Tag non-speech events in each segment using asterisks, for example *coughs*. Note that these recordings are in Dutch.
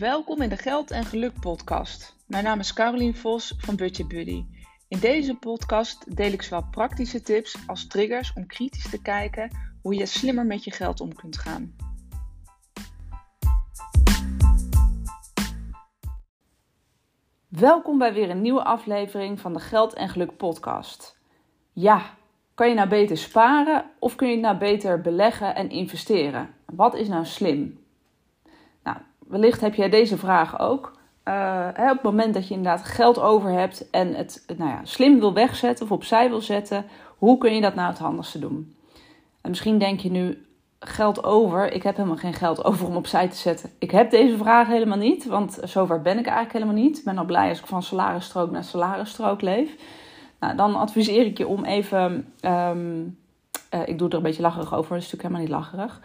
Welkom in de Geld en Geluk podcast. Mijn naam is Carolien Vos van Budget Buddy. In deze podcast deel ik zowel praktische tips als triggers om kritisch te kijken hoe je slimmer met je geld om kunt gaan. Welkom bij weer een nieuwe aflevering van de Geld en Geluk podcast. Ja, kan je nou beter sparen of kun je nou beter beleggen en investeren? Wat is nou slim? Wellicht heb jij deze vraag ook. Hè, op het moment dat je inderdaad geld over hebt en het nou ja, slim wil wegzetten of opzij wil zetten, hoe kun je dat nou het handigste doen? En misschien denk je nu, geld over, ik heb helemaal geen geld over om opzij te zetten. Ik heb deze vraag helemaal niet, want zover ben ik eigenlijk helemaal niet. Ik ben al blij als ik van salarisstrook naar salarisstrook leef. Nou, dan adviseer ik je om even, um, uh, ik doe er een beetje lacherig over, dat is natuurlijk helemaal niet lacherig.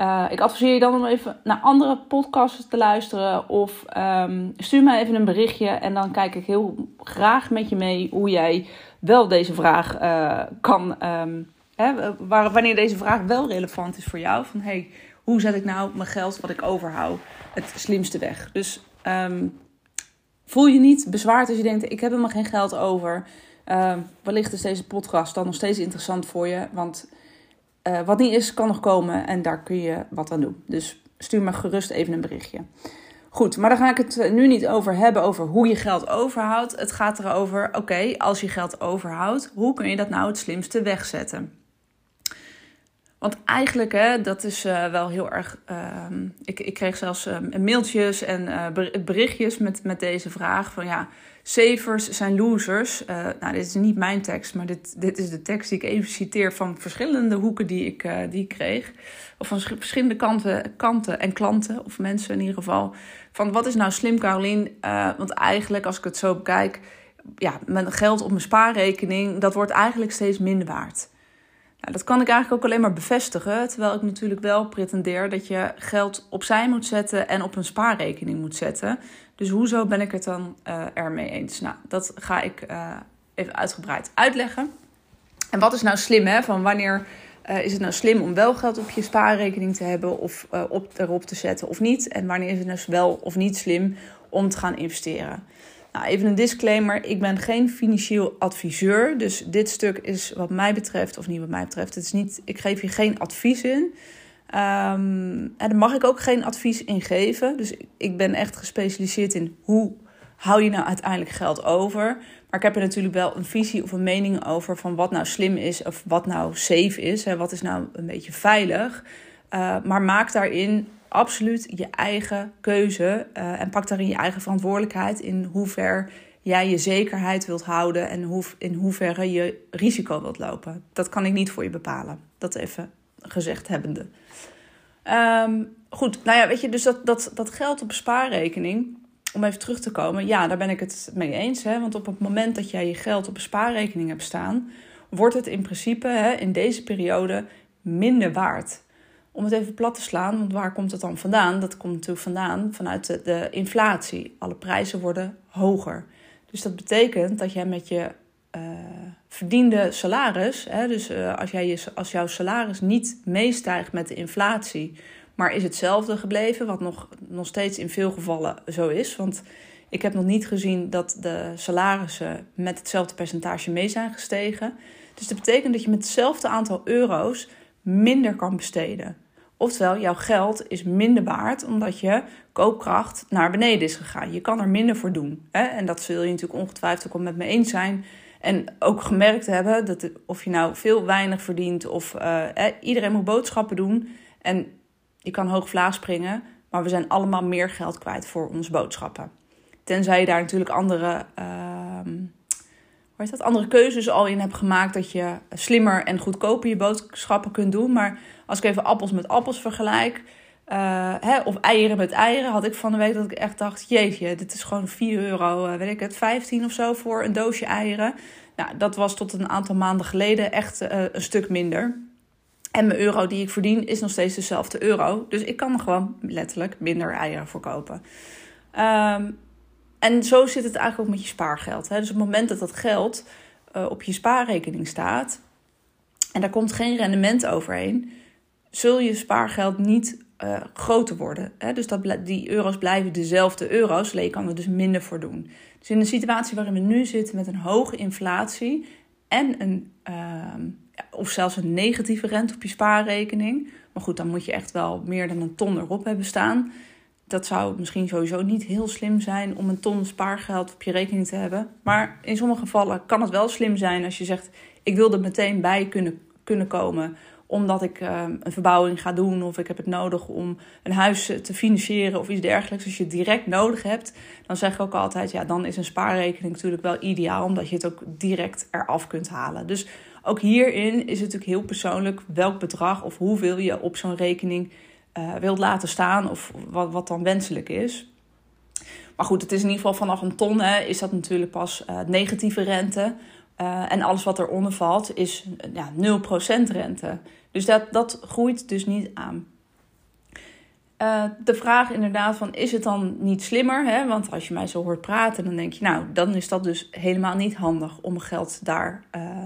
Uh, ik adviseer je dan om even naar andere podcasts te luisteren. Of um, stuur mij even een berichtje. En dan kijk ik heel graag met je mee hoe jij wel deze vraag uh, kan. Um, hè, wanneer deze vraag wel relevant is voor jou. Van hey, hoe zet ik nou mijn geld wat ik overhoud het slimste weg? Dus um, voel je niet bezwaard als je denkt: ik heb helemaal geen geld over. wellicht is deze podcast dan nog steeds interessant voor je. Want uh, wat niet is, kan nog komen en daar kun je wat aan doen. Dus stuur me gerust even een berichtje. Goed, maar daar ga ik het eh, nu niet over hebben, over hoe je geld overhoudt. Het gaat erover, oké, als je geld overhoudt, hoe kun je dat nou het slimste wegzetten? Want eigenlijk, hè, dat is uh, wel heel erg. Uh, ik, ik kreeg zelfs uh, mailtjes en uh, berichtjes met, met deze vraag: van ja, savers zijn losers. nou, dit is niet mijn tekst, maar dit, dit is de tekst die ik even citeer van verschillende hoeken die ik, die kreeg. Of van verschillende kanten, kanten en klanten, of mensen in ieder geval. Van wat is nou slim, Carolien? want eigenlijk, als ik het zo bekijk, ja, mijn geld op mijn spaarrekening, dat wordt eigenlijk steeds minder waard. Nou, dat kan ik eigenlijk ook alleen maar bevestigen. Terwijl ik natuurlijk wel pretendeer dat je geld opzij moet zetten en op een spaarrekening moet zetten. Dus hoezo ben ik het dan uh, ermee eens? Nou, dat ga ik uh, even uitgebreid uitleggen. En wat is nou slim, hè? Van wanneer uh, is het nou slim om wel geld op je spaarrekening te hebben of op, erop te zetten of niet? En wanneer is het nou wel of niet slim om te gaan investeren? Nou, even een disclaimer. Ik ben geen financieel adviseur. Dus dit stuk is wat mij betreft, of niet wat mij betreft, het is niet, ik geef je geen advies in. Um, en daar mag ik ook geen advies in geven. Dus ik ben echt gespecialiseerd in hoe hou je nou uiteindelijk geld over. Maar ik heb er natuurlijk wel een visie of een mening over van wat nou slim is of wat nou safe is. Hè, wat is nou een beetje veilig. Uh, maar maak daarin absoluut je eigen keuze uh, en pak daarin je eigen verantwoordelijkheid in hoever jij je zekerheid wilt houden en hoe, in hoeverre je risico wilt lopen. Dat kan ik niet voor je bepalen. Dat even gezegd hebbende. Um, goed, nou ja, weet je, dus dat, dat, dat geld op spaarrekening, om even terug te komen, ja, daar ben ik het mee eens. Hè? Want op het moment dat jij je geld op spaarrekening hebt staan, wordt het in principe hè, in deze periode minder waard om het even plat te slaan, want waar komt het dan vandaan? Dat komt natuurlijk vandaan vanuit de, de inflatie. Alle prijzen worden hoger. Dus dat betekent dat jij met je uh, verdiende salaris, hè, dus uh, als, jij je, als jouw salaris niet meestijgt met de inflatie, maar is hetzelfde gebleven, wat nog, nog steeds in veel gevallen zo is. Want ik heb nog niet gezien dat de salarissen met hetzelfde percentage mee zijn gestegen. Dus dat betekent dat je met hetzelfde aantal euro's minder kan besteden. Oftewel, jouw geld is minder waard omdat je koopkracht naar beneden is gegaan. Je kan er minder voor doen. Hè? En dat zul je natuurlijk ongetwijfeld ook met me eens zijn. En ook gemerkt hebben dat of je nou veel weinig verdient of uh, iedereen moet boodschappen doen. En je kan hoog vlaag springen, maar we zijn allemaal meer geld kwijt voor onze boodschappen. Tenzij je daar natuurlijk andere, uh, hoe dat, andere keuzes al in hebt gemaakt. Dat je slimmer en goedkoper je boodschappen kunt doen. Maar als ik even appels met appels vergelijk, uh, hè, of eieren met eieren, had ik van de week dat ik echt dacht: jeetje, dit is gewoon 4 euro, uh, weet ik het, 15 of zo voor een doosje eieren. Nou, dat was tot een aantal maanden geleden echt uh, een stuk minder. En mijn euro die ik verdien is nog steeds dezelfde euro. Dus ik kan er gewoon letterlijk minder eieren voor kopen. Um, en zo zit het eigenlijk ook met je spaargeld. Hè? Dus op het moment dat dat geld op je spaarrekening staat en daar komt geen rendement overheen, zul je spaargeld niet uh, groter worden. Hè? Dus dat die euro's blijven dezelfde euro's. Alleen kan er dus minder voor doen. Dus in de situatie waarin we nu zitten met een hoge inflatie en een, uh, of zelfs een negatieve rente op je spaarrekening. Maar goed, dan moet je echt wel meer dan een ton erop hebben staan. Dat zou misschien sowieso niet heel slim zijn om een ton spaargeld op je rekening te hebben. Maar in sommige gevallen kan het wel slim zijn als je zegt: ik wil er meteen bij kunnen, kunnen komen omdat ik uh, een verbouwing ga doen of ik heb het nodig om een huis te financieren of iets dergelijks. Als je het direct nodig hebt, dan zeg ik ook altijd, ja, dan is een spaarrekening natuurlijk wel ideaal, omdat je het ook direct eraf kunt halen. Dus ook hierin is het natuurlijk heel persoonlijk welk bedrag of hoeveel je op zo'n rekening uh, wilt laten staan of wat, wat dan wenselijk is. Maar goed, het is in ieder geval vanaf een ton hè, is dat natuurlijk pas uh, negatieve rente. Uh, en alles wat eronder valt is ja, 0% rente. Dus dat, dat groeit dus niet aan. De vraag inderdaad van, is het dan niet slimmer? Hè? Want als je mij zo hoort praten, dan denk je, nou, dan is dat dus helemaal niet handig om geld daar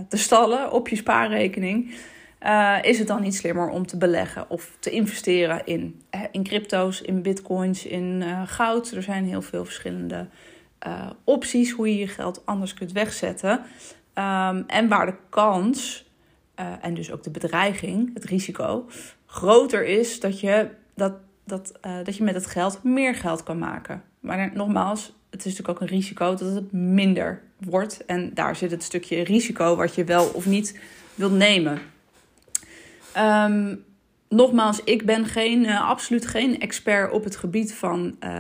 te stallen op je spaarrekening. Uh, is het dan niet slimmer om te beleggen of te investeren in, in crypto's, in bitcoins, in goud? Er zijn heel veel verschillende opties hoe je je geld anders kunt wegzetten. Um, en waar de kans en dus ook de bedreiging, het risico, groter is dat je, dat, dat, dat je met het geld meer geld kan maken. Maar nogmaals, het is natuurlijk ook een risico dat het minder wordt. En daar zit het stukje risico wat je wel of niet wilt nemen. Um, nogmaals, ik ben geen, uh, absoluut geen expert op het gebied van uh,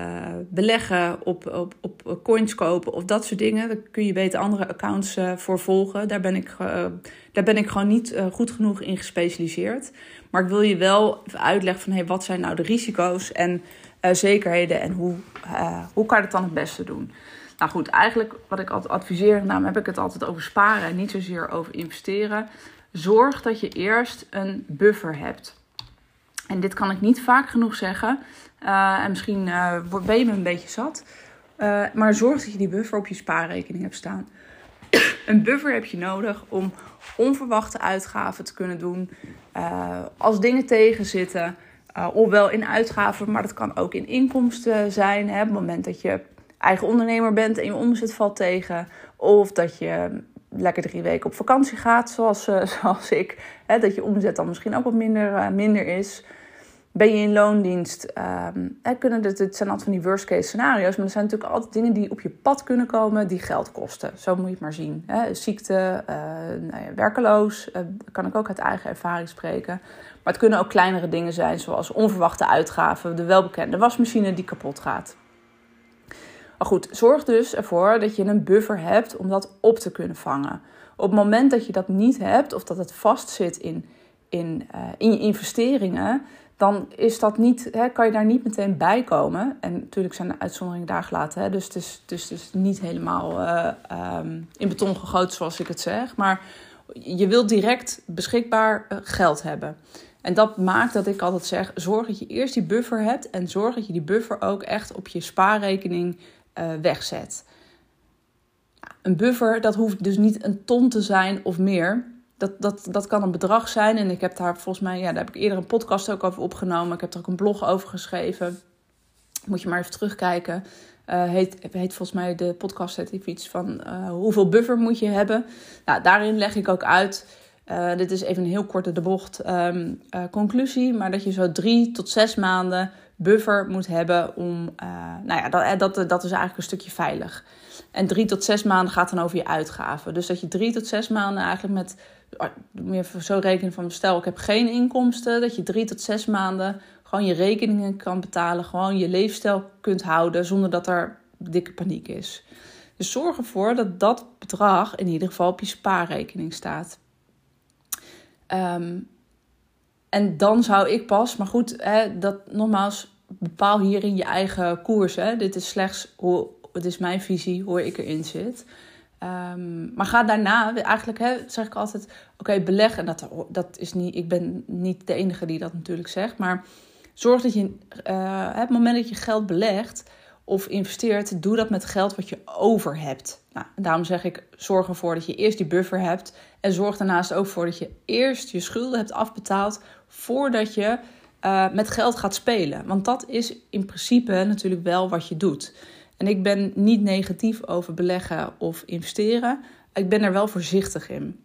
beleggen, op, op, op coins kopen of dat soort dingen. Daar kun je beter andere accounts voor volgen. Daar ben ik, daar ben ik gewoon niet goed genoeg in gespecialiseerd. Maar ik wil je wel uitleggen van hey, wat zijn nou de risico's en zekerheden en hoe, hoe kan je het dan het beste doen. Nou goed, eigenlijk wat ik altijd adviseer, nou heb ik het altijd over sparen en niet zozeer over investeren. Zorg dat je eerst een buffer hebt. En dit kan ik niet vaak genoeg zeggen. Uh, en misschien uh, ben je me een beetje zat. Uh, maar zorg dat je die buffer op je spaarrekening hebt staan. *coughs* een buffer heb je nodig om onverwachte uitgaven te kunnen doen. als dingen tegenzitten. ofwel in uitgaven, maar dat kan ook in inkomsten zijn. Hè, op het moment dat je eigen ondernemer bent en je omzet valt tegen. Of dat je lekker drie weken op vakantie gaat, zoals, *laughs* zoals ik. Hè, dat je omzet dan misschien ook wat minder, minder is. Ben je in loondienst? Um, kunnen zijn altijd van die worst case scenario's. Maar er zijn natuurlijk altijd dingen die op je pad kunnen komen die geld kosten. Zo moet je het maar zien. Hè? Ziekte, uh, nou ja, werkeloos. Kan ik ook uit eigen ervaring spreken. Maar het kunnen ook kleinere dingen zijn, zoals onverwachte uitgaven. De welbekende wasmachine die kapot gaat. Maar goed, zorg dus ervoor dat je een buffer hebt om dat op te kunnen vangen. Op het moment dat je dat niet hebt, of dat het vastzit in, in, uh, in je investeringen, dan is dat niet, hè, kan je daar niet meteen bij komen. En natuurlijk zijn de uitzonderingen daar gelaten. Hè, dus het is, dus, dus niet helemaal uh, um, in beton gegoten zoals ik het zeg. Maar je wilt direct beschikbaar uh, geld hebben. En dat maakt dat ik altijd zeg: zorg dat je eerst die buffer hebt. En zorg dat je die buffer ook echt op je spaarrekening uh, wegzet. Een buffer, dat hoeft dus niet een ton te zijn of meer dat, dat, dat kan een bedrag zijn. En ik heb daar volgens mij, ja, daar heb ik eerder een podcast ook over opgenomen. Ik heb er ook een blog over geschreven. Moet je maar even terugkijken. Uh, heet, heet volgens mij de podcast heet iets van uh, hoeveel buffer moet je hebben. Nou, daarin leg ik ook uit. Dit is even een heel korte de bocht um, conclusie. Maar dat je zo drie tot zes maanden buffer moet hebben om. nou ja, dat, dat, dat is eigenlijk een stukje veilig. En drie tot zes maanden gaat dan over je uitgaven. Dus dat je drie tot zes maanden eigenlijk met meer zo rekenen van stel ik heb geen inkomsten, dat je drie tot zes maanden gewoon je rekeningen kan betalen, gewoon je leefstijl kunt houden zonder dat er dikke paniek is. Dus zorg ervoor dat dat bedrag in ieder geval op je spaarrekening staat. Um, en dan zou ik pas, maar goed, hè, dat nogmaals, bepaal hierin je eigen koers. Hè. Dit is slechts hoe, het is mijn visie, hoe ik erin zit. Um, maar ga daarna, eigenlijk hè, zeg ik altijd, oké, okay, beleg. En dat, dat is niet, ik ben niet de enige die dat natuurlijk zegt. Maar zorg dat je, uh, het moment dat je geld belegt of investeert, doe dat met geld wat je over hebt. Nou, daarom zeg ik, zorg ervoor dat je eerst die buffer hebt. En zorg daarnaast ook voor dat je eerst je schulden hebt afbetaald voordat je uh, met geld gaat spelen. Want dat is in principe natuurlijk wel wat je doet. En ik ben niet negatief over beleggen of investeren. Ik ben er wel voorzichtig in.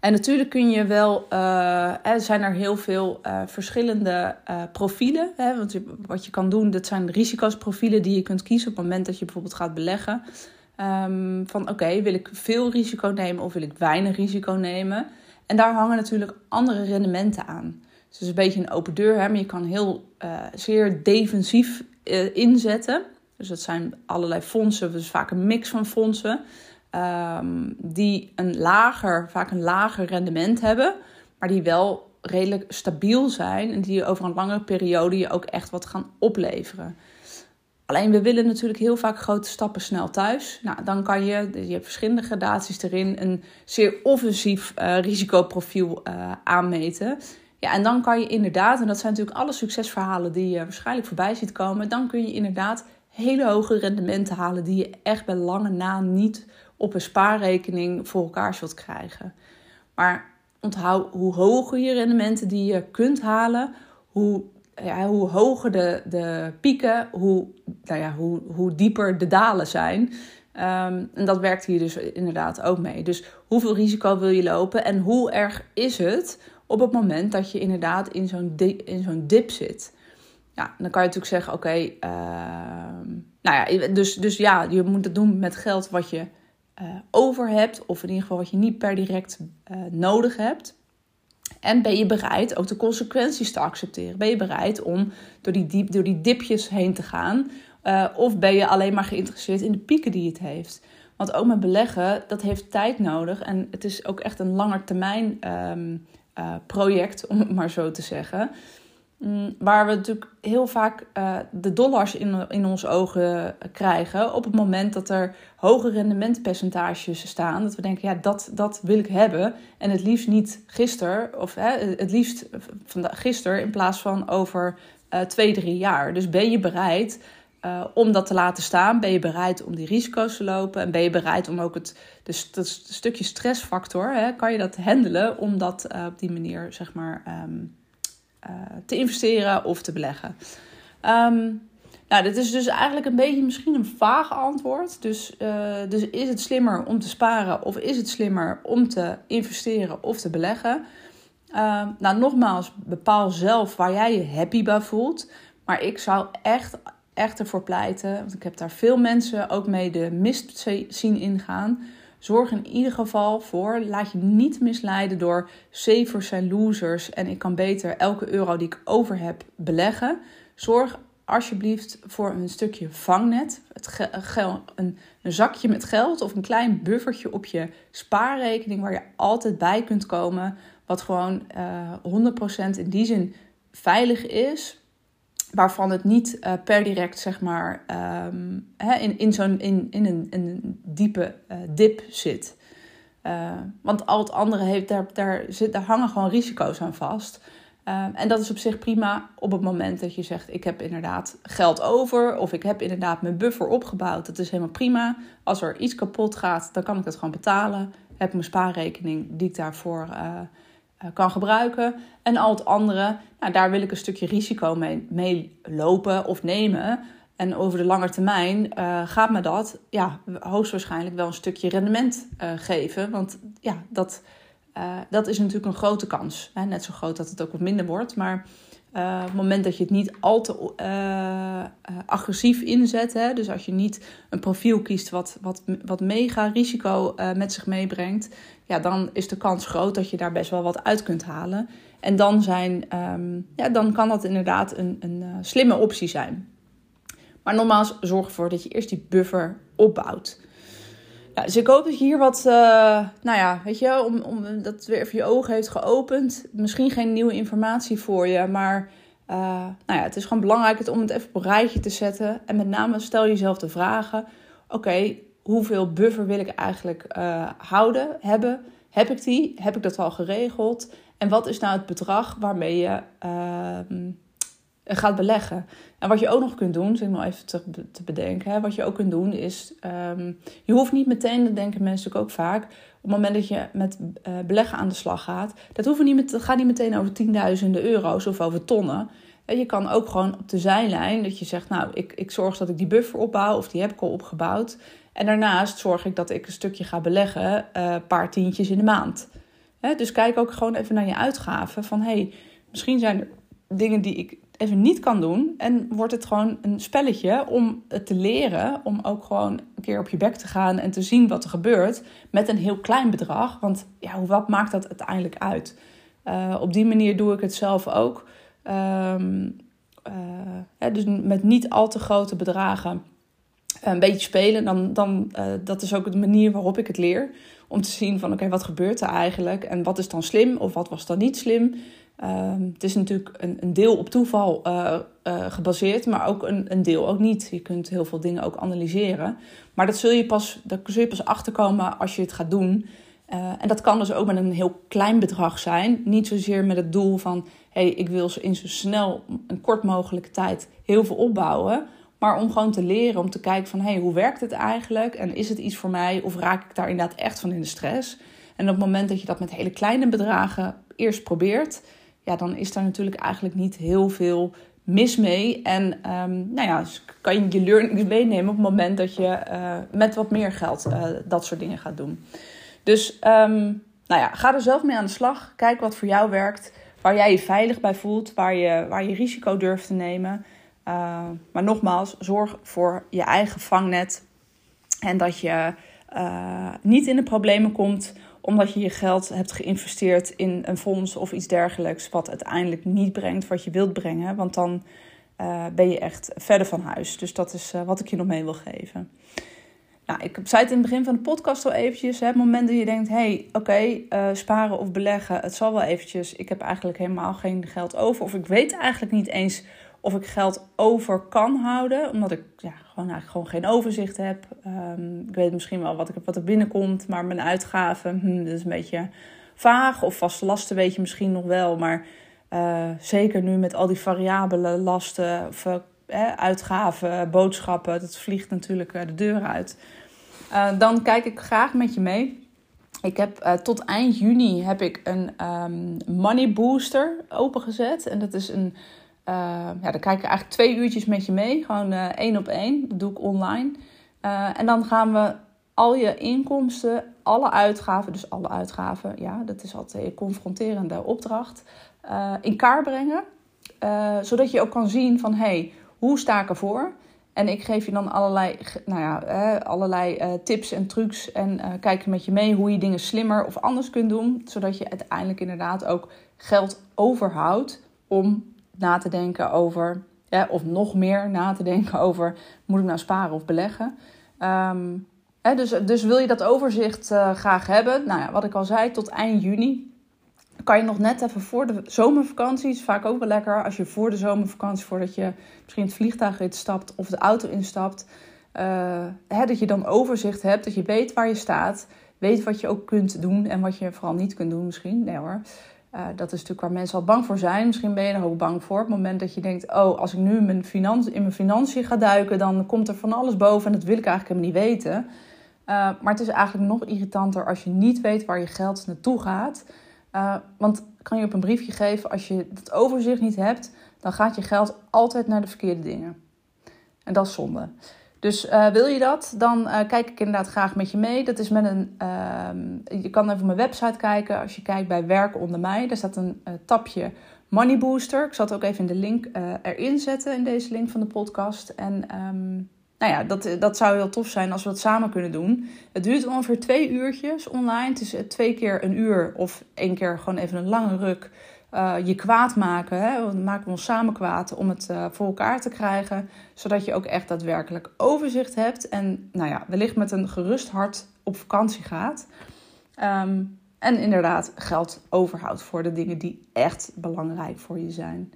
En natuurlijk kun je wel, uh, er zijn er heel veel uh, verschillende profielen. Hè, want wat je kan doen, dat zijn risicosprofielen die je kunt kiezen op het moment dat je bijvoorbeeld gaat beleggen. Um, van oké, wil ik veel risico nemen of wil ik weinig risico nemen? En daar hangen natuurlijk andere rendementen aan. Dus het is een beetje een open deur, hè, maar je kan heel zeer defensief inzetten. Dus dat zijn allerlei fondsen, dus vaak een mix van fondsen. Um, die een lager, vaak een lager rendement hebben, maar die wel redelijk stabiel zijn en die over een langere periode je ook echt wat gaan opleveren. Alleen we willen natuurlijk heel vaak grote stappen snel thuis. Nou, dan kan je, je hebt verschillende gradaties erin, een zeer offensief uh, risicoprofiel uh, aanmeten. Ja, en dan kan je inderdaad, en dat zijn natuurlijk alle succesverhalen die je waarschijnlijk voorbij ziet komen, dan kun je inderdaad hele hoge rendementen halen die je echt bij lange na niet op een spaarrekening voor elkaar zult krijgen. Maar onthoud hoe hoger je rendementen die je kunt halen, hoe, ja, hoe hoger de, de pieken, hoe, nou ja, hoe, hoe dieper de dalen zijn. Um, en dat werkt hier dus inderdaad ook mee. Dus hoeveel risico wil je lopen en hoe erg is het op het moment dat je inderdaad in zo'n in zo'n dip zit? Ja, dan kan je natuurlijk zeggen: oké, uh, nou ja, dus, dus ja, je moet het doen met geld wat je uh, over hebt, of in ieder geval wat je niet per direct uh, nodig hebt. En ben je bereid ook de consequenties te accepteren? Ben je bereid om door die, diep, door die dipjes heen te gaan? Uh, of ben je alleen maar geïnteresseerd in de pieken die het heeft? Want ook met beleggen, dat heeft tijd nodig. En het is ook echt een langetermijn um, project, om het maar zo te zeggen. Mm, waar we natuurlijk heel vaak uh, de dollars in, in onze ogen krijgen op het moment dat er hoge rendementpercentages staan. Dat we denken, ja, dat, dat wil ik hebben. En het liefst niet gisteren, of hè, het liefst gisteren in plaats van over uh, twee, drie jaar. Dus ben je bereid uh, om dat te laten staan? Ben je bereid om die risico's te lopen? En ben je bereid om ook het, dus, dat stukje stressfactor, hè, kan je dat handelen om dat op die manier, zeg maar. Um, uh, te investeren of te beleggen. Um, nou, dit is dus eigenlijk een beetje misschien een vaag antwoord. Dus, uh, dus is het slimmer om te sparen of is het slimmer om te investeren of te beleggen? Uh, nou, nogmaals, bepaal zelf waar jij je happy bij voelt. Maar ik zou echt, echt ervoor pleiten, want ik heb daar veel mensen ook mee de mist zien ingaan Zorg in ieder geval voor, laat je niet misleiden door savers zijn losers. En ik kan beter elke euro die ik over heb beleggen. Zorg alsjeblieft voor een stukje vangnet, het een, een zakje met geld of een klein buffertje op je spaarrekening waar je altijd bij kunt komen, wat gewoon uh, eh, 100% in die zin veilig is waarvan het niet uh, per direct, zeg maar, um, hè, in, in, zo'n, in, in een, een diepe uh, dip zit. Uh, want al het andere heeft, daar, daar, zit, daar hangen gewoon risico's aan vast. en dat is op zich prima op het moment dat je zegt: Ik heb inderdaad geld over, of ik heb inderdaad mijn buffer opgebouwd. Dat is helemaal prima. Als er iets kapot gaat, dan kan ik dat gewoon betalen. Heb mijn spaarrekening die ik daarvoor eh, kan gebruiken. En al het andere, daar wil ik een stukje risico mee, lopen of nemen. En over de lange termijn uh, gaat me dat ja, hoogstwaarschijnlijk wel een stukje rendement uh, geven. Want ja, dat, uh, dat is natuurlijk een grote kans. Hè? Net zo groot dat het ook wat minder wordt. Maar uh, op het moment dat je het niet al te uh, agressief inzet, hè, dus als je niet een profiel kiest wat, wat, wat mega risico met zich meebrengt, ja, dan is de kans groot dat je daar best wel wat uit kunt halen. En dan, zijn, um, ja, dan kan dat inderdaad een, een slimme optie zijn. Maar nogmaals, zorg ervoor dat je eerst die buffer opbouwt. Dus ik hoop dat je hier wat, uh, nou ja, weet je, om, om, dat weer even je ogen heeft geopend. Misschien geen nieuwe informatie voor je, maar uh, nou ja, het is gewoon belangrijk om het even op een rijtje te zetten. En met name stel jezelf de vragen: oké, hoeveel buffer wil ik eigenlijk uh, houden, hebben? Heb ik die? Heb ik dat al geregeld? En wat is nou het bedrag waarmee je ehm, gaat beleggen. En wat je ook nog kunt doen, zit nog even te, bedenken. Hè, wat je ook kunt doen is, um, je hoeft niet meteen, dat denken mensen ook vaak, op het moment dat je met uh, beleggen aan de slag gaat, dat, hoeven niet met, gaat niet meteen over tienduizenden euro's of over tonnen. En je kan ook gewoon op de zijlijn dat je zegt, nou, ik, ik zorg dat ik die buffer opbouw of die heb ik al opgebouwd. En daarnaast zorg ik dat ik een stukje ga beleggen, een paar tientjes in de maand. dus kijk ook gewoon even naar je uitgaven. Van hey, misschien zijn er dingen die ik even niet kan doen. En wordt het gewoon een spelletje om het te leren. Om ook gewoon een keer op je bek te gaan en te zien wat er gebeurt. Met een heel klein bedrag. Want ja, wat maakt dat uiteindelijk uit? Uh, op die manier doe ik het zelf ook. Um, uh, dus met niet al te grote bedragen een beetje spelen. Dan, dan, dat is ook de manier waarop ik het leer. Om te zien van oké, wat gebeurt er eigenlijk? En wat is dan slim of wat was dan niet slim? Um, het is natuurlijk een, een deel op toeval uh, uh, gebaseerd, maar ook een, een, deel ook niet. Je kunt heel veel dingen ook analyseren. Maar dat zul je pas, daar zul je pas achterkomen als je het gaat doen. Uh, en dat kan dus ook met een heel klein bedrag zijn. Niet zozeer met het doel van hey, ik wil in zo snel, een kort mogelijke tijd heel veel opbouwen. Maar om gewoon te leren, om te kijken van hey, hoe werkt het eigenlijk? En is het iets voor mij? Of raak ik daar inderdaad echt van in de stress? En op het moment dat je dat met hele kleine bedragen eerst probeert, ja, dan is daar natuurlijk eigenlijk niet heel veel mis mee. En um, nou ja, dus kan je je learnings *laughs* meenemen op het moment dat je uh, met wat meer geld uh, dat soort dingen gaat doen. Dus um, nou ja, ga er zelf mee aan de slag. Kijk wat voor jou werkt. Waar jij je veilig bij voelt. Waar je, waar je risico durft te nemen. Uh, maar nogmaals, zorg voor je eigen vangnet. En dat je niet in de problemen komt omdat je je geld hebt geïnvesteerd in een fonds of iets dergelijks, wat uiteindelijk niet brengt wat je wilt brengen. Want dan uh, ben je echt verder van huis. Dus dat is uh, wat ik je nog mee wil geven. Nou, ik zei het in het begin van de podcast al eventjes. Hè, het moment dat je denkt, hé, hey, oké, uh, sparen of beleggen, het zal wel eventjes. Ik heb eigenlijk helemaal geen geld over. Of ik weet eigenlijk niet eens of ik geld over kan houden, omdat ik ja, gewoon eigenlijk gewoon geen overzicht heb. Um, ik weet misschien wel wat, ik, wat er binnenkomt, maar mijn uitgaven, hmm, dat is een beetje vaag. Of vaste lasten weet je misschien nog wel, maar uh, zeker nu met al die variabele lasten of uh, uitgaven, boodschappen, dat vliegt natuurlijk de deur uit. Dan kijk ik graag met je mee. Ik heb tot eind juni heb ik een um, money booster opengezet. En dat is een ja, dan kijk ik eigenlijk twee uurtjes met je mee. Gewoon uh, één op één. Dat doe ik online. Uh, en dan gaan we al je inkomsten, alle uitgaven, dus alle uitgaven, ja, dat is altijd een confronterende opdracht, in kaart brengen. zodat je ook kan zien van, hé, hey, hoe sta ik ervoor? En ik geef je dan allerlei, nou ja, allerlei tips en trucs en kijk met je mee hoe je dingen slimmer of anders kunt doen. Zodat je uiteindelijk inderdaad ook geld overhoudt om na te denken over, ja, of nog meer na te denken *laughs* over, moet ik nou sparen of beleggen? Um, hè, dus, dus wil je dat overzicht uh, graag hebben? Nou ja, wat ik al zei, tot eind juni kan je nog net even voor de zomervakantie. is vaak ook wel lekker als je voor de zomervakantie, voordat je misschien het vliegtuig instapt of de auto instapt, uh, hè, dat je dan overzicht hebt, dat je weet waar je staat, weet wat je ook kunt doen en wat je vooral niet kunt doen misschien. Nee hoor. Uh, dat is natuurlijk waar mensen al bang voor zijn. Misschien ben je er ook bang voor. Op het moment dat je denkt: oh, als ik nu mijn in mijn financiën ga duiken, dan komt er van alles boven en dat wil ik eigenlijk helemaal niet weten. Uh, maar het is eigenlijk nog irritanter als je niet weet waar je geld naartoe gaat. Uh, want kan je op een briefje geven, als je het overzicht niet hebt, dan gaat je geld altijd naar de verkeerde dingen. En dat is zonde. Dus uh, wil je dat, dan uh, kijk ik inderdaad graag met je mee. Dat is met een. Uh, je kan even op mijn website kijken. Als je kijkt bij Werk onder mij, daar staat een uh, tapje Money Booster. Ik zal het ook even in de link erin zetten, in deze link van de podcast. En um, nou ja, dat, dat zou heel tof zijn als we dat samen kunnen doen. Het duurt ongeveer twee uurtjes online. Het is twee keer een uur of één keer gewoon even een lange ruk uh, je kwaad maken. Hè? Maken we ons samen kwaad om het uh, voor elkaar te krijgen. Zodat je ook echt daadwerkelijk overzicht hebt. En nou ja, wellicht met een gerust hart op vakantie gaat. Um, en inderdaad geld overhoudt voor de dingen die echt belangrijk voor je zijn.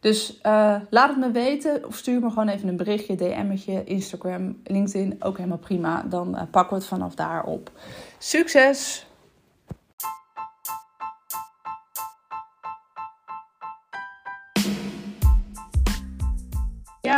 Dus uh, laat het me weten of stuur me gewoon even een berichtje, DM'tje, Instagram, LinkedIn, ook helemaal prima. Dan pakken we het vanaf daar op. Succes!